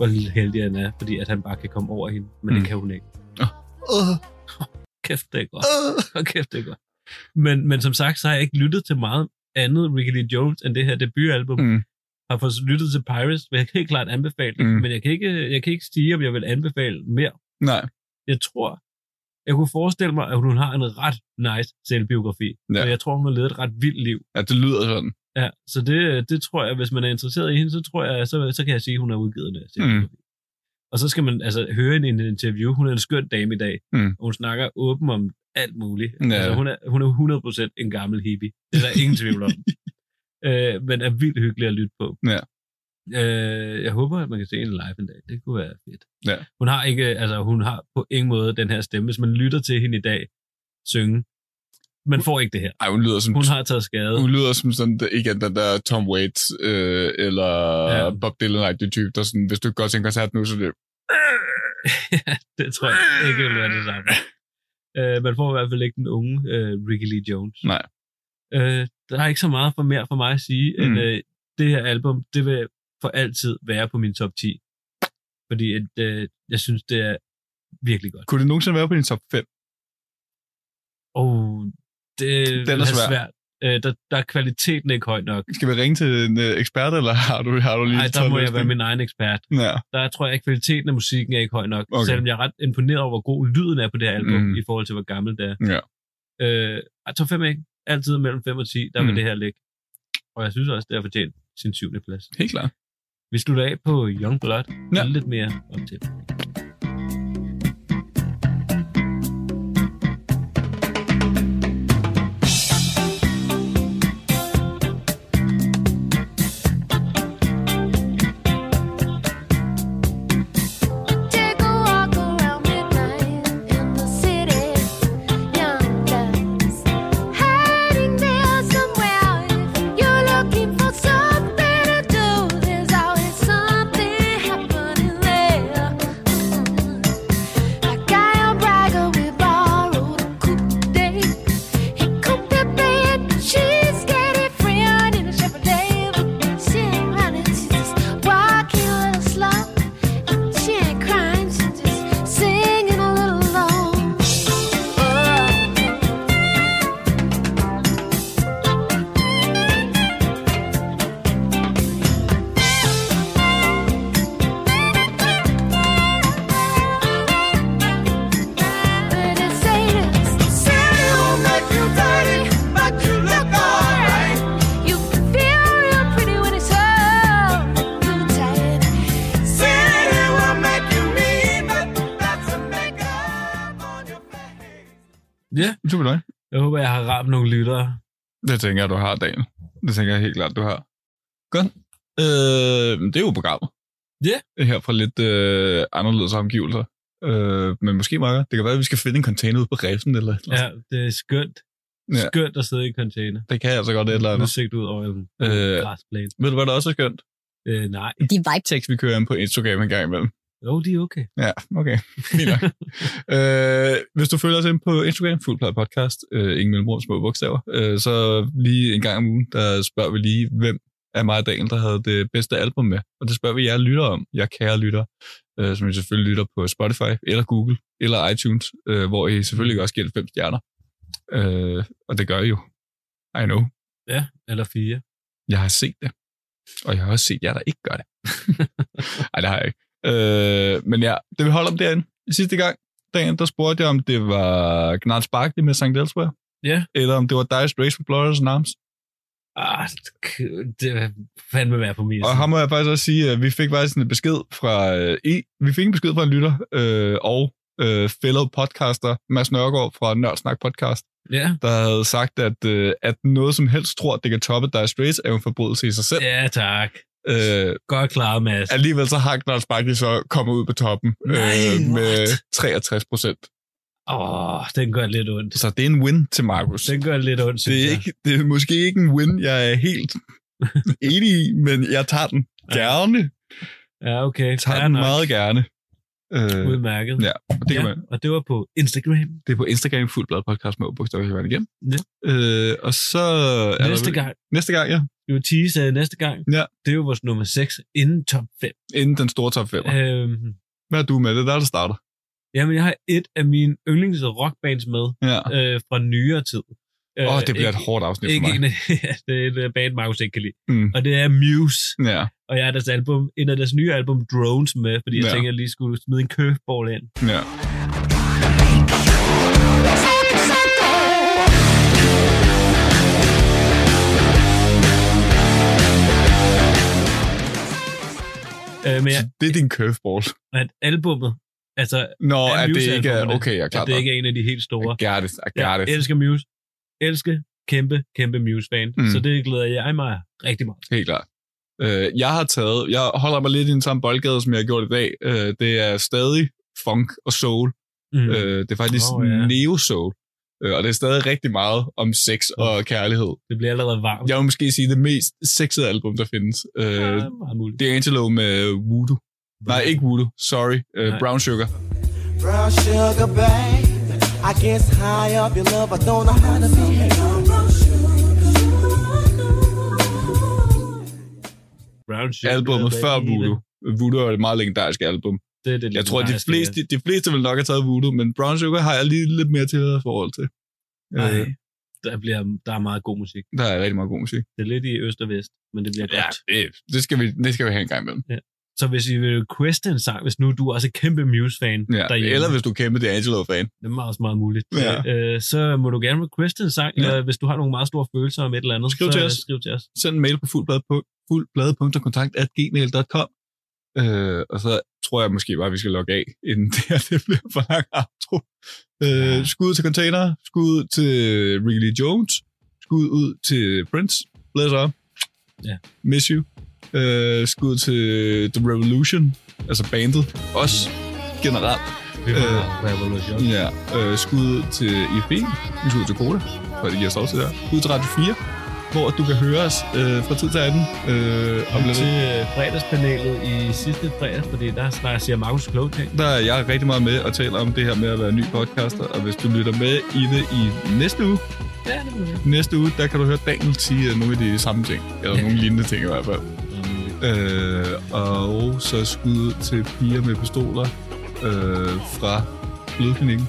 Hvor heldig han er, fordi at han bare kan komme over hende, men mm. Det kan hun ikke. Uh, Kæft, det er godt. Hold kæft, det er godt. Men, men som sagt, så har jeg ikke lyttet til meget andet Ricky Lee Jones end det her debutalbum. Mm. Har fået lyttet til Pirates, vil jeg helt klart anbefale det, Mm. men jeg kan, ikke, jeg kan ikke sige, om jeg vil anbefale mere. Nej. Jeg tror, jeg kunne forestille mig, at hun har en ret nice selvbiografi. Ja. Og jeg tror, hun har levet et ret vildt liv. Ja, det lyder sådan. Ja, så det, det tror jeg, hvis man er interesseret i hende, så tror jeg, så, så kan jeg sige, at hun har udgivet det. Mm. Og så skal man altså høre hende i en interview. Hun er en skøn dame i dag. Mm. Og hun snakker åben om alt muligt. Ja. Altså, hun, er, hun er 100% en gammel hippie. Det er der ingen tvivl om. (laughs) øh, men er vildt hyggelig at lytte på. Ja. Øh, jeg håber, at man kan se hende live en dag. Det kunne være fedt. Ja. Hun har ikke, altså hun har på ingen måde den her stemme. Hvis man lytter til hende i dag synge, man får ikke det her. Ej, hun lyder som... Hun har taget skade. Hun lyder som sådan, igen, den der Tom Waits, øh, eller Ja. Bob Dylan-agtige type, der sådan, hvis du ikke går til en koncert nu, så det... ja, (laughs) det tror jeg ikke vil være det samme. Øh, man får i hvert fald ikke den unge øh, Ricky Lee Jones. Nej. Øh, der er ikke så meget for mere for mig at sige, mm. At øh, det her album, det vil for altid være på min top 10. Fordi at, øh, jeg synes, det er virkelig godt. Kunne det nogensinde være på din top 5? Og det Den er svær. svært. Øh, der, der er kvaliteten ikke høj nok. Skal vi ringe til en øh, ekspert, eller (laughs) har du, har du lige Nej, der må jeg være min egen ekspert. Ja, Der tror jeg, at kvaliteten af musikken er ikke høj nok. Okay. Selvom jeg er ret imponeret over, hvor god lyden er på det her album, Mm. i forhold til, hvor gammelt det er. ja. Øh, jeg tror 5 ikke. Altid mellem 5 og 10, der mm. vil det her ligge. Og jeg synes også, det har fortjent sin syvende plads. Helt klart. Vi slutter af på Young Blood. Ja. Lidt mere op til. Det tænker jeg, du har, Daniel. Det tænker jeg helt klart, du har. Godt. Øh, men det er jo programmet. Ja. Her fra lidt øh, anderledes omgivelser. Øh, men måske meget. Det kan være, at vi skal finde en container ude på rejsen eller eller Ja, det er skønt. Ja. Skønt at sidde i en container. Det kan altså godt et eller andet. Udsigt ud over en Øh, græsplæne. Ved du, hvad der også er skønt? Øh, nej. De vibe vi kører ind på Instagram en gang imellem. Jo, de er okay. Ja, okay. (laughs) Øh, hvis du følger os ind på Instagram, Fuldplade Podcast, øh, ingen mellemrum, små bogstaver, øh, så lige en gang om ugen, der spørger vi lige, hvem af mig og Daniel, der havde det bedste album med. Og det spørger vi jer lytter om, jer kære lytter, øh, som I selvfølgelig lytter på Spotify, eller Google, eller iTunes, øh, hvor I selvfølgelig også giver det fem stjerner. Øh, og det gør I jo. I know. Ja, eller fire. Jeg har set det. Og jeg har også set jer, der ikke gør det. (laughs) Nej, det har jeg ikke. Øh, men ja, det vi holder om derinde. Sidste gang, dagen, der spurgte jeg, om det var Gnarls Barkley med St. Elsewhere, Ja. eller om det var Dire Straits med Glorious Arms. Ah, det- fandme være på min Og her må jeg faktisk også sige, at vi fik faktisk en besked fra øh, en, vi fik en besked fra en lytter øh, og øh, fellow podcaster, Mads Nørgaard fra Nørdsnak Podcast, Ja. der havde sagt, at, øh, at noget som helst tror, at det kan toppe Dire Straits, er en forbrydelse i sig selv. Ja, tak. Øh, Godt klaret, Mads. alligevel så har Gnarls Barkley så kommet ud på toppen Nej, øh, med what? 63 procent. Åh, oh, den gør lidt ondt. Så det er en win til Markus. Den gør lidt ondt, Det er, ikke, det er måske ikke en win, jeg er helt (laughs) enig i, men jeg tager den gerne. Ja, okay. Jeg tager Fair den nok. meget gerne. Øh, Udmærket. ja, og det, ja, man, og det var på Instagram. det er på Instagram, fuldt blad podcast med bogstaver hele vejen igennem. Ja. Øh, og så... er Næste gang, Næste gang, ja. vi vil tease uh, næste gang, Ja. det er jo vores nummer 6 inden top 5. Inden den store top 5. Øhm, Hvad er du med? Det er der, der starter. jamen, jeg har et af mine yndlings rockbands med Ja. øh, fra nyere tid. Åh, oh, det bliver ikke, et hårdt afsnit for ikke, mig. ikke, (laughs) ja, det er et øh, band, Markus ikke kan lide. Mm. Og det er Muse. Ja, Og jeg har deres album, en af deres nye album, Drones, med, fordi jeg Ja. tænkte, at jeg lige skulle smide en curveball ind. ja. Øh, men jeg, det er din curveball. at albummet, altså, Nå, af at det ikke er... Okay, jeg er klar. at det ikke er en af de helt store. I got it, I got Jeg it. elsker Muse. Elsker kæmpe, kæmpe Muse-fan. Mm. Så det glæder jeg mig rigtig meget. Helt klart. Øh, jeg har taget, jeg holder mig lidt i den samme boldgade, som jeg har gjort i dag. Øh, det er stadig funk og soul. Mm. Øh, det er faktisk oh, ja. neo-soul. Øh, og det er stadig rigtig meget om sex og kærlighed. Det bliver allerede varmt. Jeg vil måske sige det mest sexede album, der findes. Øh, ja, meget muligt. det er Angelo med Voodoo. Nej, ikke Voodoo. Sorry. Øh, Nej. Brown Sugar. Brown sugar, babe. I guess high up your love, I don't know how to Sugar, Albumet før Voodoo. Voodoo er et meget legendarisk album. Det er det Jeg tror, at de fleste, de fleste vil nok have taget Voodoo, men Brown Sugar har jeg lige lidt mere til forhold til. ja. Øh, Nej, der, bliver, der er meget god musik. der er rigtig meget god musik. Det er lidt i øst og vest, men det bliver Ja, godt. det, det, skal vi, det skal vi have en gang imellem. Så hvis I vil requeste en sang, hvis nu du er også er kæmpe Muse-fan Ja, derhjemme, eller hvis du er kæmpe D'Angelo-fan. det er meget, meget muligt, Ja. øh, så må du gerne requeste en sang, Ja. eller hvis du har nogle meget store følelser om et eller andet, Skriv så til os. skriv til os. Send en mail på fuldblad på fuldblad.kontakt.gmail.com øh, Og så tror jeg måske bare, at vi skal logge af, inden (laughs) det her det bliver for lang outro. Øh, Ja. skud til Container, skud til Ricky Jones, skud ud til Prince, bless up, Ja. miss you, øh, skud til The Revolution, altså bandet, også generelt. Vi Øh, Revolution. Ja, øh, skud til IFB, skud til Koda, for at de giver os det her. Skud til Radio 4, hvor du kan høre os øh, fra tid til anden. Øh, om lidt. til øh, fredagspanelet i sidste fredag, fordi der snakker siger Markus kloge ting. Der er jeg rigtig meget med at tale om det her med at være ny podcaster, og hvis du lytter med i det i næste uge, Ja, det vi. næste uge, der kan du høre Daniel sige øh, nogle af de samme ting, eller nogle lignende ting i hvert fald. Øh, og så skud til piger med pistoler øh, fra Blodklinikken,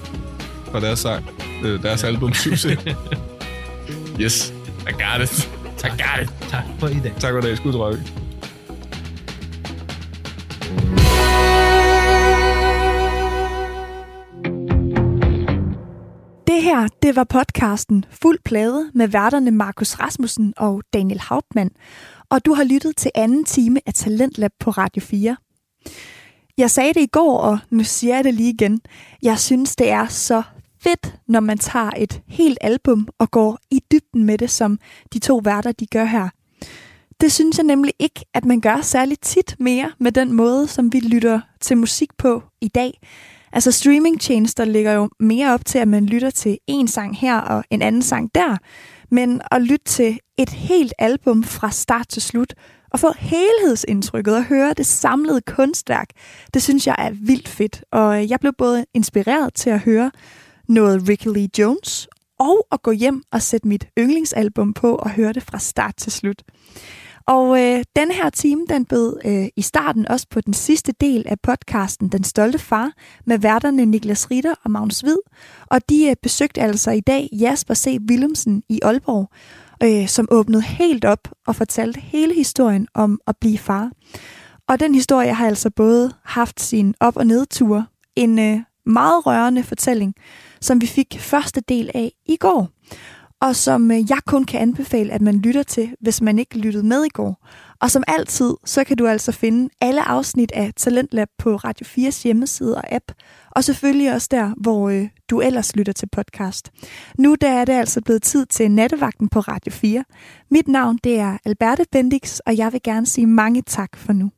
fra deres sang, øh, deres album Succes. (laughs) yes, I got it. I got it. Tak for i dag. Tak for i dag. Skud til Røkke. Det her, det var podcasten Fuld Plade med værterne Markus Rasmussen og Daniel Hauptmann. Og du har lyttet til anden time af Talentlab på Radio 4. Jeg sagde det i går, og nu siger jeg det lige igen. Jeg synes, det er så fedt, når man tager et helt album og går i dybden med det, som de to værter de gør her. Det synes jeg nemlig ikke, at man gør særlig tit mere med den måde, som vi lytter til musik på i dag. Altså streamingtjenester ligger jo mere op til, at man lytter til en sang her og en anden sang der. Men at lytte til et helt album fra start til slut, og få helhedsindtrykket og høre det samlede kunstværk, det synes jeg er vildt fedt. Og øh, jeg blev både inspireret til at høre noget Ricky Lee Jones, og at gå hjem og sætte mit yndlingsalbum på og høre det fra start til slut. Og øh, den her time, den bød øh, i starten også på den sidste del af podcasten Den Stolte Far med værterne Niklas Ritter og Magnus Hvid. Og de øh, besøgte altså i dag Jasper C. Willemsen i Aalborg, øh, som åbnede helt op og fortalte hele historien om at blive far. Og den historie har altså både haft sin op- og nedtur. En øh, meget rørende fortælling, som vi fik første del af i går, og som øh, jeg kun kan anbefale, at man lytter til, hvis man ikke lyttede med i går. Og som altid, så kan du altså finde alle afsnit af Talentlab på Radio 4's hjemmeside og app, og selvfølgelig også der, hvor øh, du ellers lytter til podcast. Nu der er det altså blevet tid til nattevagten på Radio 4. Mit navn det er Alberte Bendix, og jeg vil gerne sige mange tak for nu.